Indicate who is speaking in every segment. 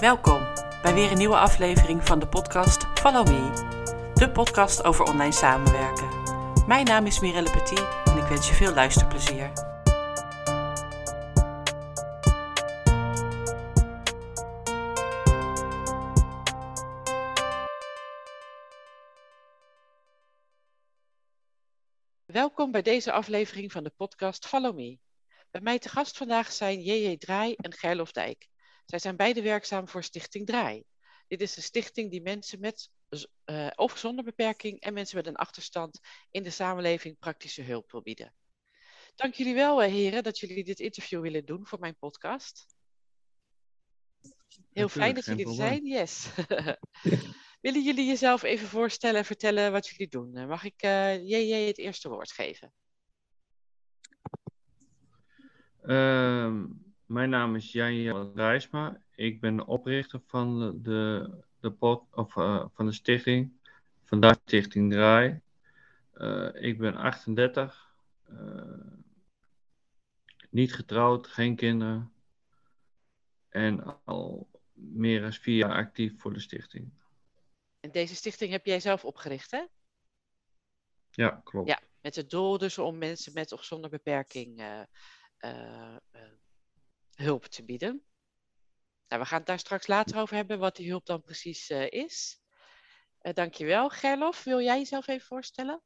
Speaker 1: Welkom bij weer een nieuwe aflevering van de podcast Follow Me, de podcast over online samenwerken. Mijn naam is Mirelle Petit en ik wens je veel luisterplezier. Welkom bij deze aflevering van de podcast Follow Me. Bij mij te gast vandaag zijn J.J. Draai en Gerlof Dijk. Zij zijn beide werkzaam voor Stichting Draai. Dit is een stichting die mensen met uh, of zonder beperking en mensen met een achterstand in de samenleving praktische hulp wil bieden. Dank jullie wel, uh, heren, dat jullie dit interview willen doen voor mijn podcast. Heel fijn dat jullie er zijn, yes. Willen jullie jezelf even voorstellen en vertellen wat jullie doen? Eh, mag ik uh, JJ het eerste woord geven?
Speaker 2: Uh, mijn naam is Jan Rijsma. Ik ben de oprichter van de, de, pod, of, uh, van de stichting. Vandaag Stichting Draai. Uh, ik ben 38. Uh, niet getrouwd, geen kinderen. En al meer dan vier jaar actief voor de stichting.
Speaker 1: En deze stichting heb jij zelf opgericht, hè?
Speaker 2: Ja, klopt.
Speaker 1: Ja, met het doel dus om mensen met of zonder beperking hulp te bieden. Nou, we gaan het daar straks later over hebben, wat die hulp dan precies uh, is. Uh, dankjewel. Gerlof, wil jij jezelf even voorstellen?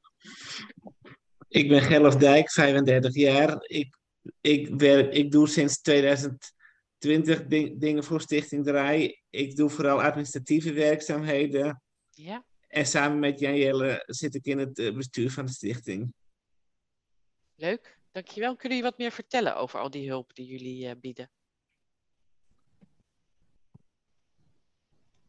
Speaker 3: Ik ben Gerlof Dijk, 35 jaar. Ik, ik, werk, ik doe sinds 2020 ding, dingen voor Stichting Draai. Ik doe vooral administratieve werkzaamheden.
Speaker 1: Ja.
Speaker 3: En samen met Jan Jelle zit ik in het bestuur van de stichting.
Speaker 1: Leuk. Dankjewel. Kunnen jullie wat meer vertellen over al die hulp die jullie uh, bieden?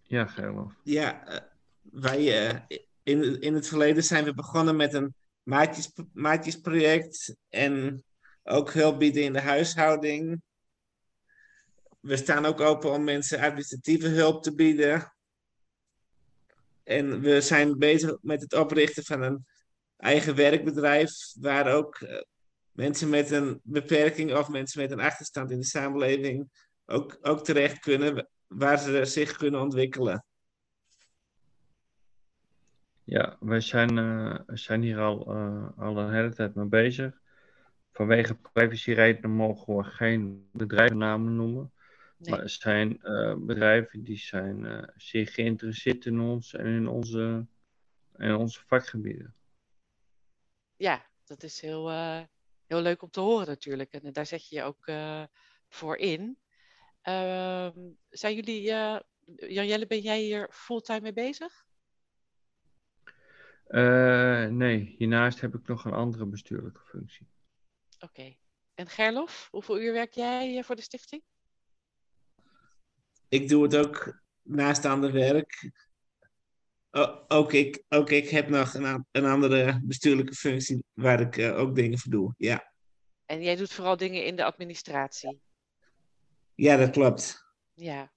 Speaker 2: Ja, Gerlof.
Speaker 3: Ja, uh, wij uh, in, in het verleden zijn we begonnen met een maatjes, maatjesproject en ook hulp bieden in de huishouding. We staan ook open om mensen administratieve hulp te bieden. En we zijn bezig met het oprichten van een eigen werkbedrijf, waar ook mensen met een beperking of mensen met een achterstand in de samenleving ook, ook terecht kunnen, waar ze zich kunnen ontwikkelen.
Speaker 2: Ja, wij zijn, uh, zijn hier al, uh, al een hele tijd mee bezig. Vanwege privacyredenen mogen we geen bedrijfsnamen noemen. Nee. Maar er zijn uh, bedrijven die zijn zeer geïnteresseerd in ons en in onze, in onze vakgebieden.
Speaker 1: Ja, dat is heel, heel leuk om te horen natuurlijk. En daar zet je je ook uh, voor in. Uh, zijn jullie, uh, Jan-Jelle, ben jij hier fulltime mee bezig?
Speaker 2: Uh, nee, hiernaast heb ik nog een andere bestuurlijke functie.
Speaker 1: Oké. Okay. En Gerlof, hoeveel uur werk jij voor de stichting?
Speaker 3: Ik doe het ook naast ander werk. Ook, ik, ook ik heb nog een, een andere bestuurlijke functie waar ik uh, ook dingen voor doe. Ja.
Speaker 1: En jij doet vooral dingen in de administratie?
Speaker 3: Ja, dat klopt.
Speaker 1: Ja.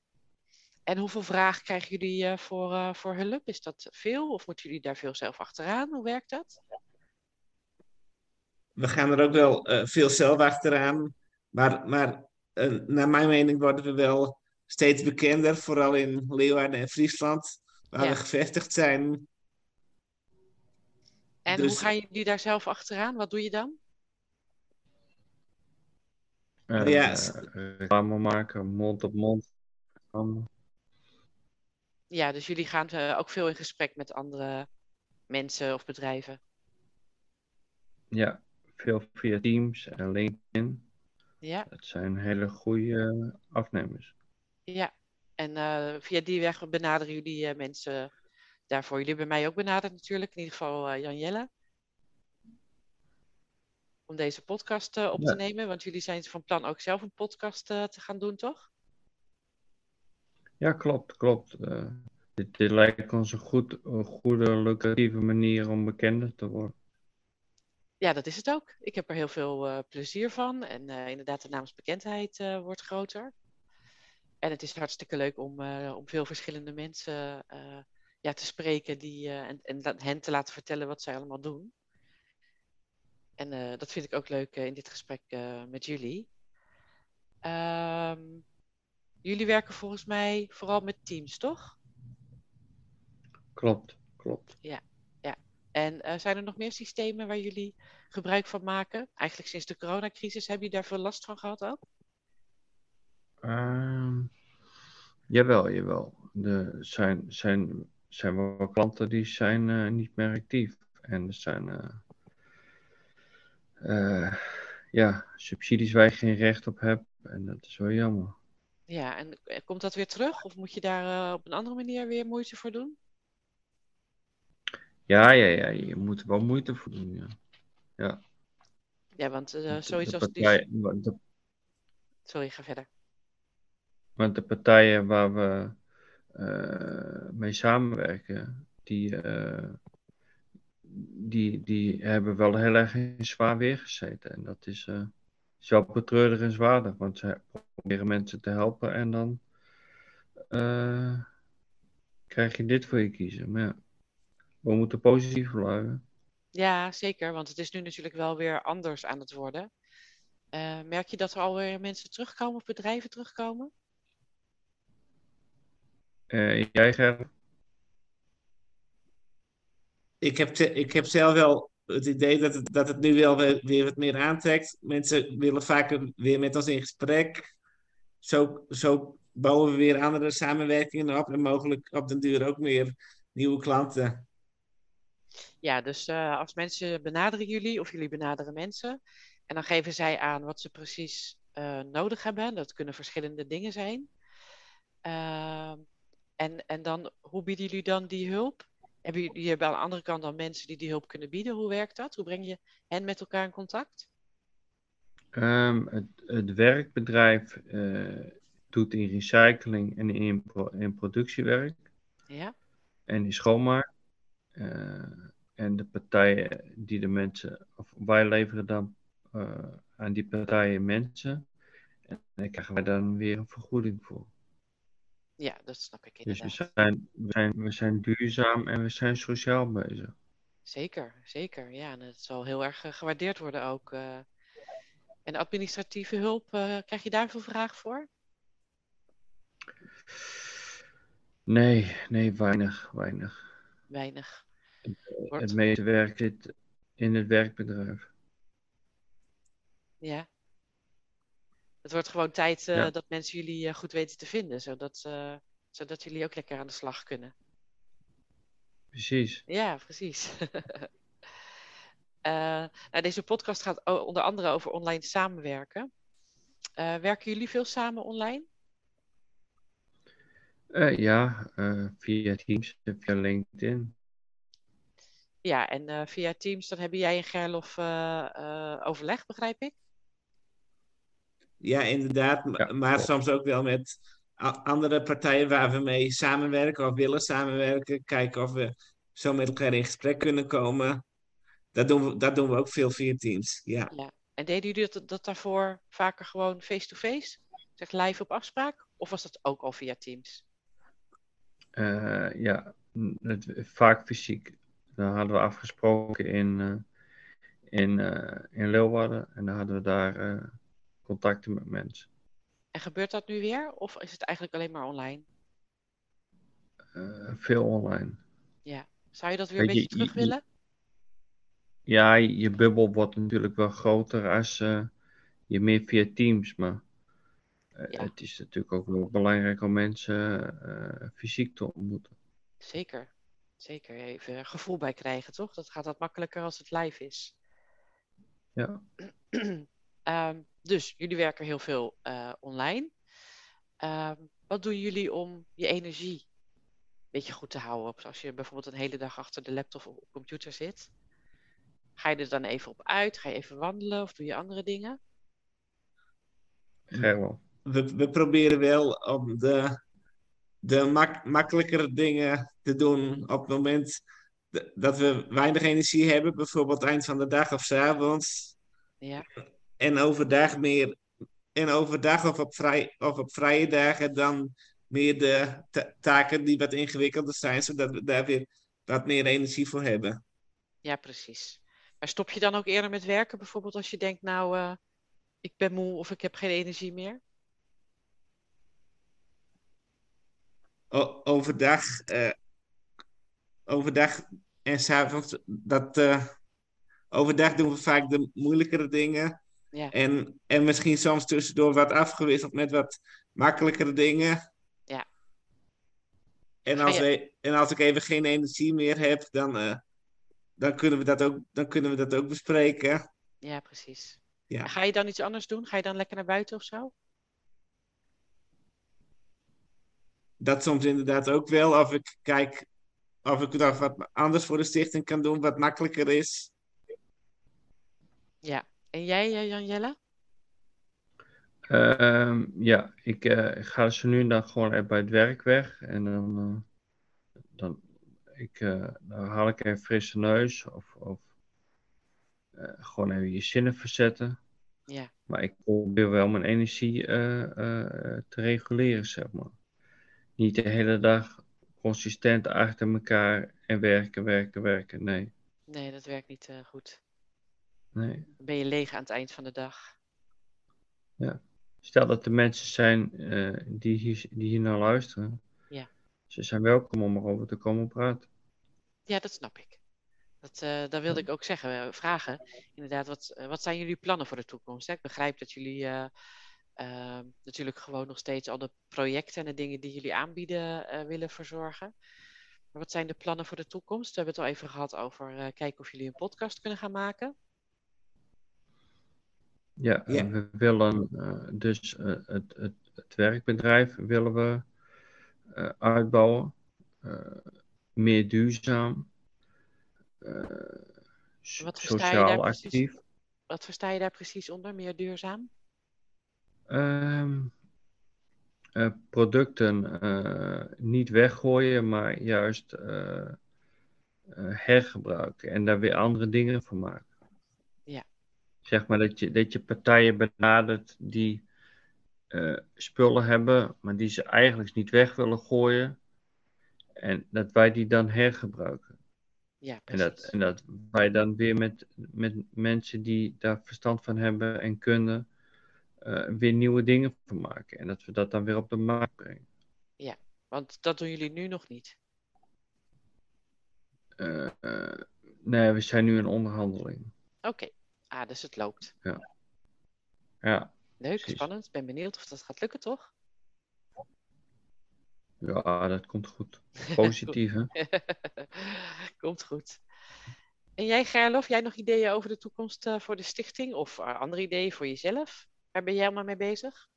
Speaker 1: En hoeveel vragen krijgen jullie uh, voor, uh, voor hulp? Is dat veel of moeten jullie daar veel zelf achteraan? Hoe werkt dat?
Speaker 3: We gaan er ook wel veel zelf achteraan. Maar, maar naar mijn mening worden we wel steeds bekender. Vooral in Leeuwarden en Friesland, waar ja. we gevestigd zijn.
Speaker 1: En dus... hoe gaan jullie daar zelf achteraan? Wat doe je dan?
Speaker 2: Uh, ja. reclame maken, mond op mond.
Speaker 1: Ja, dus jullie gaan uh, ook veel in gesprek met andere mensen of bedrijven.
Speaker 2: Ja, veel via Teams en LinkedIn.
Speaker 1: Ja.
Speaker 2: Dat zijn hele goede afnemers.
Speaker 1: Ja, en uh, via die weg benaderen jullie uh, mensen daarvoor. Jullie hebben mij ook benaderd natuurlijk, in ieder geval Jan Jelle om deze podcast uh, op ja. te nemen? Want jullie zijn van plan ook zelf een podcast uh, te gaan doen, toch?
Speaker 2: Ja, klopt, klopt. Uh, dit, dit, lijkt ons een, goed, een goede, lucratieve manier om bekender te worden.
Speaker 1: Ja, dat is het ook. Ik heb er heel veel plezier van. En inderdaad, de naamsbekendheid wordt groter. En het is hartstikke leuk om, om veel verschillende mensen ja, te spreken die, en, en hen te laten vertellen wat zij allemaal doen. En dat vind ik ook leuk in dit gesprek met jullie. Um, jullie werken volgens mij vooral met teams, toch?
Speaker 2: Klopt, klopt.
Speaker 1: En eh, zijn er nog meer systemen waar jullie gebruik van maken? Eigenlijk sinds de coronacrisis, heb je daar veel last van gehad ook?
Speaker 2: Ehm, jawel, jawel. Er zijn, zijn, zijn wel klanten die zijn eh, niet meer actief. En er zijn eh, eh, ja, subsidies waar je geen recht op hebt. En dat is wel jammer.
Speaker 1: Ja, en komt dat weer terug? Of moet je daar op een andere manier weer moeite voor doen?
Speaker 2: Ja, ja, ja, je moet er wel moeite voor doen. Ja. Ja.
Speaker 1: Ja, want
Speaker 2: De-
Speaker 1: zoiets als die...
Speaker 2: de
Speaker 1: Sorry, ga verder.
Speaker 2: Want de partijen waar we eh, mee samenwerken, die, eh, die, die hebben wel heel erg in zwaar weer gezeten. En dat is, eh, is wel betreurenswaardig, want ze proberen mensen te helpen en dan krijg je dit voor je kiezen. Maar ja, we moeten positief blijven.
Speaker 1: Ja, zeker, want het is nu natuurlijk wel weer anders aan het worden. Merk je dat er alweer mensen terugkomen of bedrijven terugkomen?
Speaker 2: Eh, jij, Ger?
Speaker 3: Ik heb, te- ik heb zelf wel het idee dat het, dat het nu wel weer, weer wat meer aantrekt. Mensen willen vaker weer met ons in gesprek. Zo, zo bouwen we weer andere samenwerkingen op en mogelijk op den duur ook meer nieuwe klanten.
Speaker 1: Ja, dus eh, als mensen benaderen jullie of jullie benaderen mensen en dan geven zij aan wat ze precies eh, nodig hebben. Dat kunnen verschillende dingen zijn. Ehm, en, en dan, hoe bieden jullie dan die hulp? Hebben jullie hebben aan de andere kant dan mensen die die hulp kunnen bieden? Hoe werkt dat? Hoe breng je hen met elkaar in contact?
Speaker 2: Ehm, het, het werkbedrijf eh, doet in recycling en in, in productiewerk.
Speaker 1: Ja,
Speaker 2: en die schoonmaak. Eh, en de partijen die de mensen, of wij leveren dan eh, aan die partijen mensen. En daar krijgen wij dan weer een vergoeding voor.
Speaker 1: Ja, dat snap ik
Speaker 2: Dus we
Speaker 1: inderdaad.
Speaker 2: zijn, we, zijn, we zijn duurzaam en we zijn sociaal bezig.
Speaker 1: Zeker, zeker. Ja, en het zal heel erg eh, gewaardeerd worden ook. eh. En administratieve hulp, eh, krijg je daar veel vraag voor?
Speaker 2: Nee, nee, weinig, weinig.
Speaker 1: Weinig. Wordt-
Speaker 2: Het meeste werk zit in het werkbedrijf.
Speaker 1: Ja. Het wordt gewoon tijd eh,
Speaker 2: Ja.
Speaker 1: dat mensen jullie eh, goed weten te vinden, zodat, eh, zodat jullie ook lekker aan de slag kunnen.
Speaker 2: Precies.
Speaker 1: Ja, precies. Nou, deze podcast gaat onder andere over online samenwerken. Werken jullie veel samen online?
Speaker 2: Ja, via Teams en via LinkedIn.
Speaker 1: Ja, en via Teams dan hebben jij en Gerlof overleg, begrijp ik?
Speaker 3: Ja, inderdaad.
Speaker 2: Ja,
Speaker 3: maar soms ook wel met andere partijen waar we mee samenwerken of willen samenwerken. Kijken of we zo met elkaar in gesprek kunnen komen. Dat doen we, dat doen we ook veel via Teams. Ja.
Speaker 1: Ja. En deden jullie dat, dat daarvoor vaker gewoon face-to-face? Zeg live op afspraak? Of was dat ook al via Teams?
Speaker 2: Eh, ja, het, vaak fysiek. Dan hadden we afgesproken in, eh, in, eh, in Leeuwarden en dan hadden we daar eh, contacten met mensen.
Speaker 1: En gebeurt dat nu weer? Of is het eigenlijk alleen maar online?
Speaker 2: Eh, veel online.
Speaker 1: Zou je dat weer een
Speaker 2: je,
Speaker 1: beetje terug willen?
Speaker 2: Ja, je bubbel wordt natuurlijk wel groter als eh, je meer via Teams, maar eh,
Speaker 1: Ja.
Speaker 2: het is natuurlijk ook wel belangrijk om mensen fysiek te ontmoeten.
Speaker 1: Zeker. Zeker. Even een gevoel bij krijgen, toch? Dat gaat wat makkelijker als het live is.
Speaker 2: Ja.
Speaker 1: Ehm, dus jullie werken heel veel eh, online. Ehm, wat doen jullie om je energie een beetje goed te houden? Als je bijvoorbeeld een hele dag achter de laptop of computer zit. Ga je er dan even op uit? Ga je even wandelen of doe je andere dingen?
Speaker 3: We, we proberen wel om de, de mak makkelijkere dingen te doen op het moment dat we weinig energie hebben. Bijvoorbeeld eind van de dag of 's avonds.
Speaker 1: Ja,
Speaker 3: En overdag meer. En overdag of op, vrij, of op vrije dagen dan meer de ta- taken die wat ingewikkelder zijn, zodat we daar weer wat meer energie voor hebben.
Speaker 1: ja, precies. Maar stop je dan ook eerder met werken? Bijvoorbeeld als je denkt, nou, eh, ik ben moe of ik heb geen energie meer?
Speaker 3: overdag, uh, overdag en s'avonds, dat uh, overdag doen we vaak de moeilijkere dingen. Ja. En, en misschien soms tussendoor wat afgewisseld met wat makkelijkere dingen.
Speaker 1: Ja.
Speaker 3: En als, we, en als ik even geen energie meer heb, dan, uh, dan, kunnen, we dat ook, dan kunnen we dat ook bespreken.
Speaker 1: Ja, precies. Ja. Ga je dan iets anders doen? Ga je dan lekker naar buiten of zo?
Speaker 3: Dat soms inderdaad ook wel. Of ik kijk of ik nog wat anders voor de stichting kan doen, wat makkelijker is.
Speaker 1: Ja, en jij, eh, Jan-Jelle?
Speaker 2: Uh, ja, ik uh, ga zo nu en dan gewoon even bij het werk weg. En dan, uh, dan, ik, dan haal ik even frisse neus. Of, of gewoon even je zinnen verzetten.
Speaker 1: Ja.
Speaker 2: Maar ik probeer wel mijn energie te reguleren, zeg maar. Niet de hele dag consistent achter elkaar en werken, werken, werken. Nee.
Speaker 1: Nee, dat werkt niet goed.
Speaker 2: Nee.
Speaker 1: Dan ben je leeg aan het eind van de dag.
Speaker 2: Ja. Stel dat er mensen zijn uh, die, hier, die hier naar luisteren.
Speaker 1: Ja.
Speaker 2: Ze zijn welkom om erover te komen praten.
Speaker 1: Ja, dat snap ik. Dat, uh, dat wilde ik ook zeggen, vragen. Inderdaad, wat, wat zijn jullie plannen voor de toekomst? Hè? Ik begrijp dat jullie uh, natuurlijk gewoon nog steeds al de projecten en de dingen die jullie aanbieden willen verzorgen. Maar wat zijn de plannen voor de toekomst? We hebben het al even gehad over kijken of jullie een podcast kunnen gaan maken.
Speaker 2: Ja, yeah. we willen eh, dus het, het, het, werkbedrijf willen we uitbouwen. meer duurzaam.
Speaker 1: wat sociaal actief. Precies, wat versta je daar precies onder, meer duurzaam?
Speaker 2: Um, uh, producten uh, niet weggooien, maar juist uh, hergebruiken en daar weer andere dingen van maken. Zeg maar dat je, dat je partijen benadert die spullen hebben, maar die ze eigenlijk niet weg willen gooien. En dat wij die dan hergebruiken.
Speaker 1: Ja,
Speaker 2: en, dat, en dat wij dan weer met, met mensen die daar verstand van hebben en kunnen, uh, weer nieuwe dingen van maken. En dat we dat dan weer op de markt brengen.
Speaker 1: Ja, want dat doen jullie nu nog niet.
Speaker 2: Uh, nee, we zijn nu in onderhandeling.
Speaker 1: Oké, okay. Ah, dus het loopt.
Speaker 2: Ja. Ja.
Speaker 1: Leuk, precies. spannend. Ben benieuwd of dat gaat lukken, toch?
Speaker 2: Ja, dat komt goed. Positief, hè?
Speaker 1: komt goed. En jij, Gerlof, jij nog ideeën over de toekomst uh, voor de stichting? Of uh, andere ideeën voor jezelf? Waar ben jij allemaal mee bezig?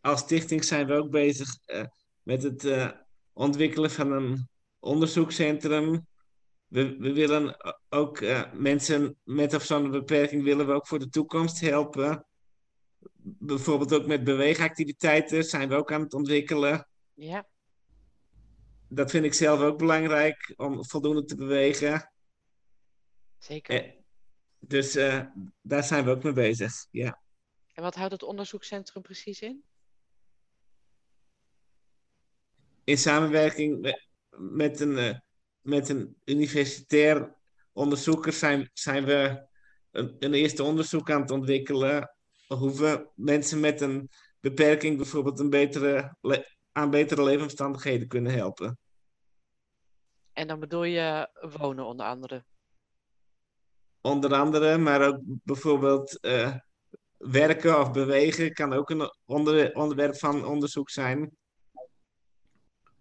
Speaker 3: Als stichting zijn we ook bezig uh, met het uh, ontwikkelen van een onderzoekscentrum. We, we willen ook uh, mensen met of zonder beperking willen we ook voor de toekomst helpen. Bijvoorbeeld ook met beweegactiviteiten zijn we ook aan het ontwikkelen.
Speaker 1: Ja.
Speaker 3: Dat vind ik zelf ook belangrijk om voldoende te bewegen.
Speaker 1: Zeker.
Speaker 3: Dus uh, daar zijn we ook mee bezig, ja.
Speaker 1: En wat houdt het onderzoekscentrum precies in?
Speaker 3: In samenwerking met, een, met een universitair onderzoeker zijn, zijn we een, een, eerste onderzoek aan het ontwikkelen. Hoe we mensen met een beperking bijvoorbeeld een betere aan betere levensomstandigheden kunnen helpen.
Speaker 1: En dan bedoel je wonen onder andere?
Speaker 3: onder andere, maar ook bijvoorbeeld uh, werken of bewegen kan ook een onder, onderwerp van onderzoek zijn.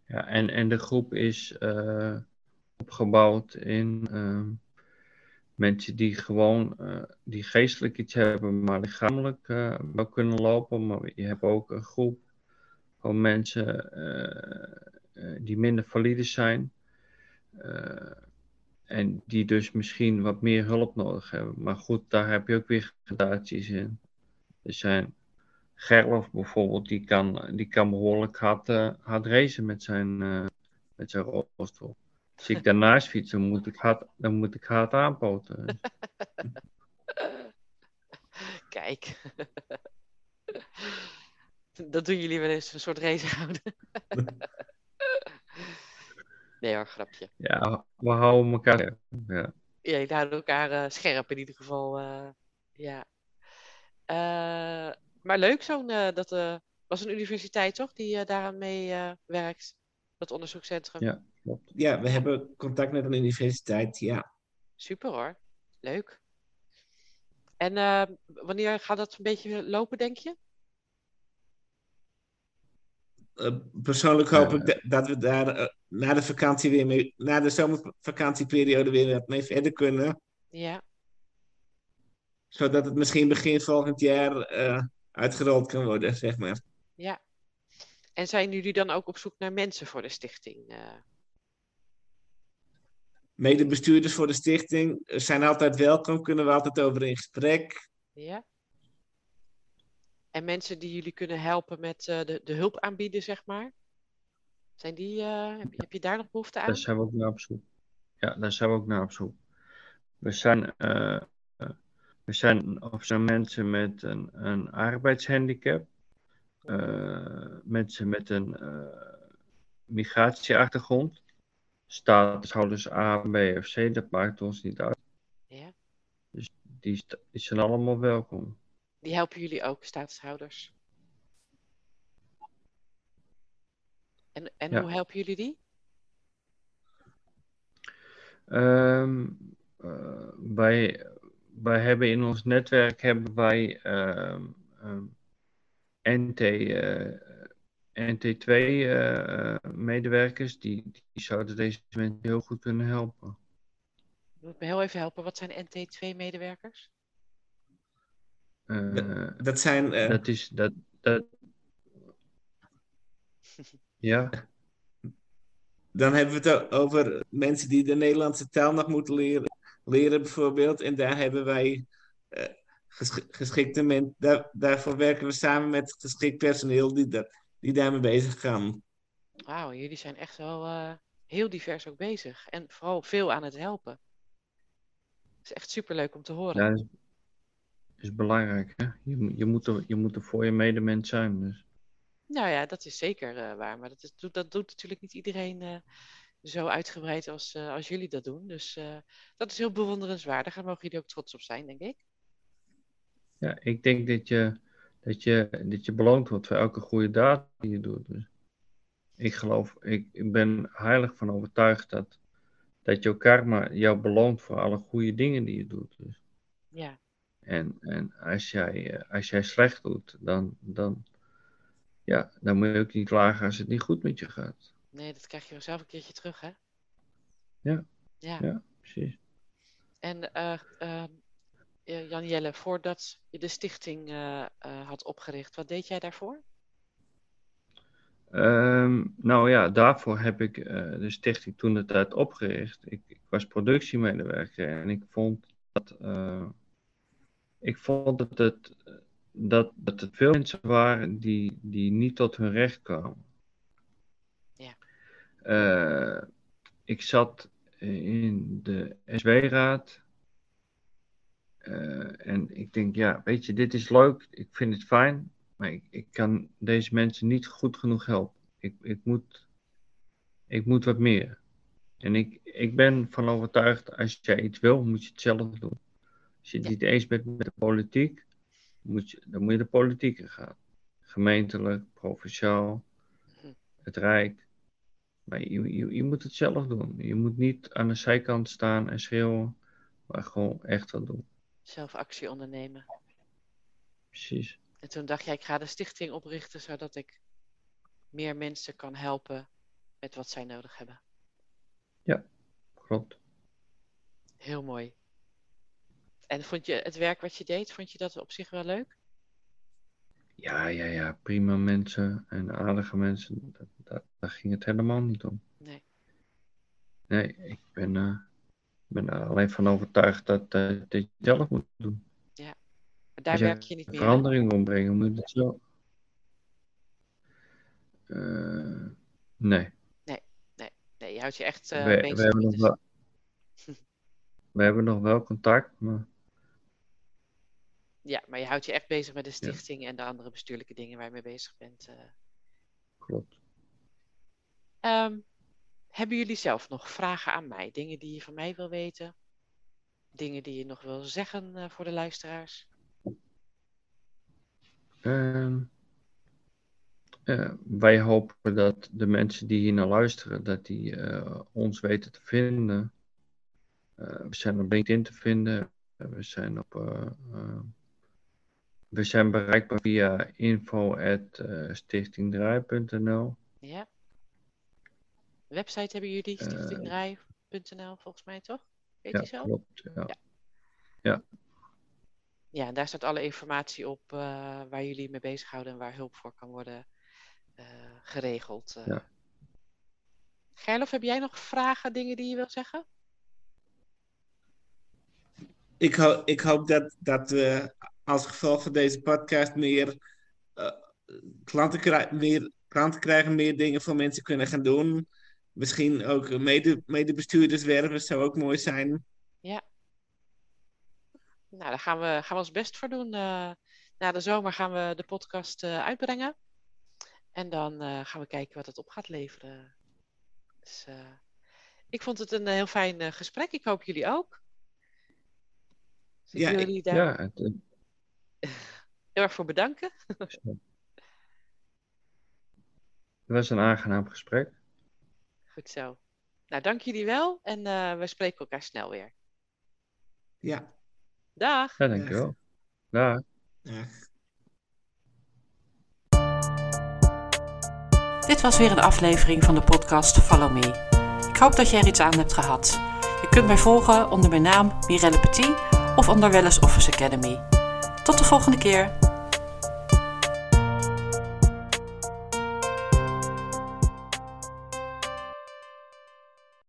Speaker 2: Ja, en, en de groep is uh, opgebouwd in uh, mensen die gewoon, die geestelijk iets hebben, maar lichamelijk wel kunnen lopen. Maar je hebt ook een groep van mensen die minder valide zijn. En die dus misschien wat meer hulp nodig hebben. Maar goed, daar heb je ook weer gradaties in. Er zijn Gerlof bijvoorbeeld, die kan, die kan behoorlijk hard, uh, hard racen met zijn, uh, met zijn rolstoel. Als ik daarnaast fiets, dan moet ik hard, dan moet ik hard aanpoten.
Speaker 1: Kijk. Dat doen jullie wel eens, een soort race houden. Nee hoor, grapje.
Speaker 2: Ja, we houden elkaar. Ja,
Speaker 1: ja je houden elkaar uh, scherp in ieder geval. Uh, ja. Uh, maar leuk zo'n dat, was een universiteit toch, die daaraan mee werkt, dat onderzoekscentrum?
Speaker 2: Ja, klopt.
Speaker 3: Ja, we hebben contact met een universiteit, ja.
Speaker 1: Super hoor, leuk. En uh, wanneer gaat dat een beetje lopen, denk je?
Speaker 3: persoonlijk hoop ik dat we daar na de vakantie weer mee, na de zomervakantieperiode weer mee verder kunnen.
Speaker 1: Ja.
Speaker 3: Zodat het misschien begin volgend jaar uitgerold kan worden, zeg maar.
Speaker 1: Ja. En zijn jullie dan ook op zoek naar mensen voor de stichting?
Speaker 3: Medebestuurders voor de stichting zijn altijd welkom, kunnen we altijd over in gesprek.
Speaker 1: Ja. En mensen die jullie kunnen helpen met uh, de, de hulp aanbieden, zeg maar? Zijn die, uh, heb, je, heb je daar nog behoefte aan?
Speaker 2: Daar zijn we ook naar op zoek. Ja, daar zijn we ook naar op zoek. We zijn er zijn, of zijn mensen met een, een arbeidshandicap, uh, mensen met een uh, migratieachtergrond, statushouders A, B of C, dat maakt ons niet uit.
Speaker 1: Ja.
Speaker 2: Dus die, die zijn allemaal welkom.
Speaker 1: Die helpen jullie ook, statushouders? En, en ja. hoe helpen jullie die?
Speaker 2: Um, uh, wij hebben in ons netwerk hebben wij uh, NT, uh, NT2 uh, medewerkers die, die zouden deze mensen heel goed kunnen helpen.
Speaker 1: Je moet me heel even helpen. Wat zijn NT2 medewerkers?
Speaker 3: Dat, dat, zijn.
Speaker 2: Dat is dat. dat... ja.
Speaker 3: Dan hebben we het over mensen die de Nederlandse taal nog moeten leren leren bijvoorbeeld. En daar hebben wij uh, geschikte mensen. Daar, daarvoor werken we samen met geschikt personeel die, dat, die daarmee bezig gaan.
Speaker 1: Jullie zijn echt wel uh, heel divers ook bezig. En vooral veel aan het helpen. Het is echt superleuk om te horen.
Speaker 2: Ja, dat is, is belangrijk. Hè? Je, je, moet er, je moet er voor je medemens zijn. Dus.
Speaker 1: Nou ja, dat is zeker uh, waar. Maar dat, is, dat doet natuurlijk niet iedereen zo uitgebreid als, uh, als jullie dat doen. Dus dat is heel bewonderenswaardig. Daar mogen jullie ook trots op zijn, denk ik.
Speaker 2: Ja, ik denk dat je, dat je, dat je beloond wordt voor elke goede daad die je doet. Dus ik geloof, ik, ik ben heilig van overtuigd dat, dat jouw karma jou beloont voor alle goede dingen die je doet. Dus.
Speaker 1: Ja.
Speaker 2: En, en als, jij, eh, als jij slecht doet, dan, dan, ja, dan moet je ook niet klagen als het niet goed met je gaat.
Speaker 1: Nee, dat krijg je zelf een keertje terug, hè?
Speaker 2: Ja.
Speaker 1: Ja,
Speaker 2: ja precies.
Speaker 1: En uh, uh, Jan Jelle, voordat je de stichting uh, had opgericht, wat deed jij daarvoor?
Speaker 2: Um, nou ja, daarvoor heb ik de stichting toen de tijd opgericht. Ik, ik, was productiemedewerker en ik vond dat, ik vond dat het, dat, dat het veel mensen waren die, die niet tot hun recht kwamen. Uh, ik zat in de SW-raad. En ik denk, ja, weet je, dit is leuk. Ik vind het fijn. Maar ik, ik kan deze mensen niet goed genoeg helpen. Ik, ik, moet, ik moet wat meer. En ik, ik ben van overtuigd, als jij iets wil, moet je het zelf doen. Als je het niet eens bent met de politiek, moet je, dan moet je de politiek in gaan. Gemeentelijk, provinciaal, mhm. het Rijk. Maar je, je, je, moet het zelf doen. Je moet niet aan de zijkant staan en schreeuwen, maar gewoon echt wat doen.
Speaker 1: Zelf actie ondernemen.
Speaker 2: Precies.
Speaker 1: En toen dacht jij, ik ga de stichting oprichten zodat ik meer mensen kan helpen met wat zij nodig hebben.
Speaker 2: Ja, klopt.
Speaker 1: Heel mooi. En vond je het werk wat je deed, vond je dat op zich wel leuk?
Speaker 2: Ja, ja, ja, prima mensen en aardige mensen. Dat, daar ging het helemaal niet om.
Speaker 1: Nee.
Speaker 2: Nee, ik ben, uh, ben er alleen van overtuigd dat, uh, dat je het zelf moet doen.
Speaker 1: Maar daar werk je niet meer
Speaker 2: Verandering ombrengen, moet je het zo. Uh, nee.
Speaker 1: Nee, nee, nee, je houdt je echt
Speaker 2: we,
Speaker 1: bezig.
Speaker 2: We hebben, nog wel, we hebben nog wel contact, maar
Speaker 1: ja, maar je houdt je echt bezig met de stichting en de andere bestuurlijke dingen waar je mee bezig bent. Uh.
Speaker 2: Klopt.
Speaker 1: Um, hebben jullie zelf nog vragen aan mij? Dingen die je van mij wil weten? Dingen die je nog wil zeggen voor de luisteraars?
Speaker 2: Um, uh, wij hopen dat de mensen die hier naar luisteren, dat die uh, ons weten te vinden. Uh, we zijn op LinkedIn te vinden. we zijn op. we zijn bereikbaar via info.stichtingdraai.nl.
Speaker 1: Ja. Website hebben jullie, stichtingdraai.nl volgens mij toch? Weet
Speaker 2: ja,
Speaker 1: je zo?
Speaker 2: Klopt, ja.
Speaker 1: ja.
Speaker 2: ja.
Speaker 1: Ja, daar staat alle informatie op uh, waar jullie mee bezighouden en waar hulp voor kan worden uh, geregeld. Uh. Ja. Gerlof, heb jij nog vragen, dingen die je wil zeggen?
Speaker 3: Ik, ho ik hoop dat, dat we als gevolg van deze podcast meer, klanten, krij meer klanten krijgen, meer dingen voor mensen kunnen gaan doen. Misschien ook mede, medebestuurders werven, zou ook mooi zijn.
Speaker 1: Ja. Nou, daar gaan we, gaan we ons best voor doen. Uh, na de zomer gaan we de podcast uh, uitbrengen. En dan uh, gaan we kijken wat het op gaat leveren. Dus, ik vond het een heel fijn gesprek. Ik hoop jullie ook. Dus
Speaker 2: ja,
Speaker 1: jullie daar
Speaker 2: ja, het,
Speaker 1: heel erg voor bedanken.
Speaker 2: Het was een aangenaam gesprek.
Speaker 1: Goed zo. Nou, dank jullie wel en we spreken elkaar snel weer.
Speaker 3: Ja.
Speaker 1: Dag.
Speaker 2: Ja, dankjewel. Dag.
Speaker 3: Dag.
Speaker 1: Dit was weer een aflevering van de podcast Follow Me. Ik hoop dat je er iets aan hebt gehad. Je kunt mij volgen onder mijn naam Mirelle Petit of onder Wellness Office Academy. Tot de volgende keer.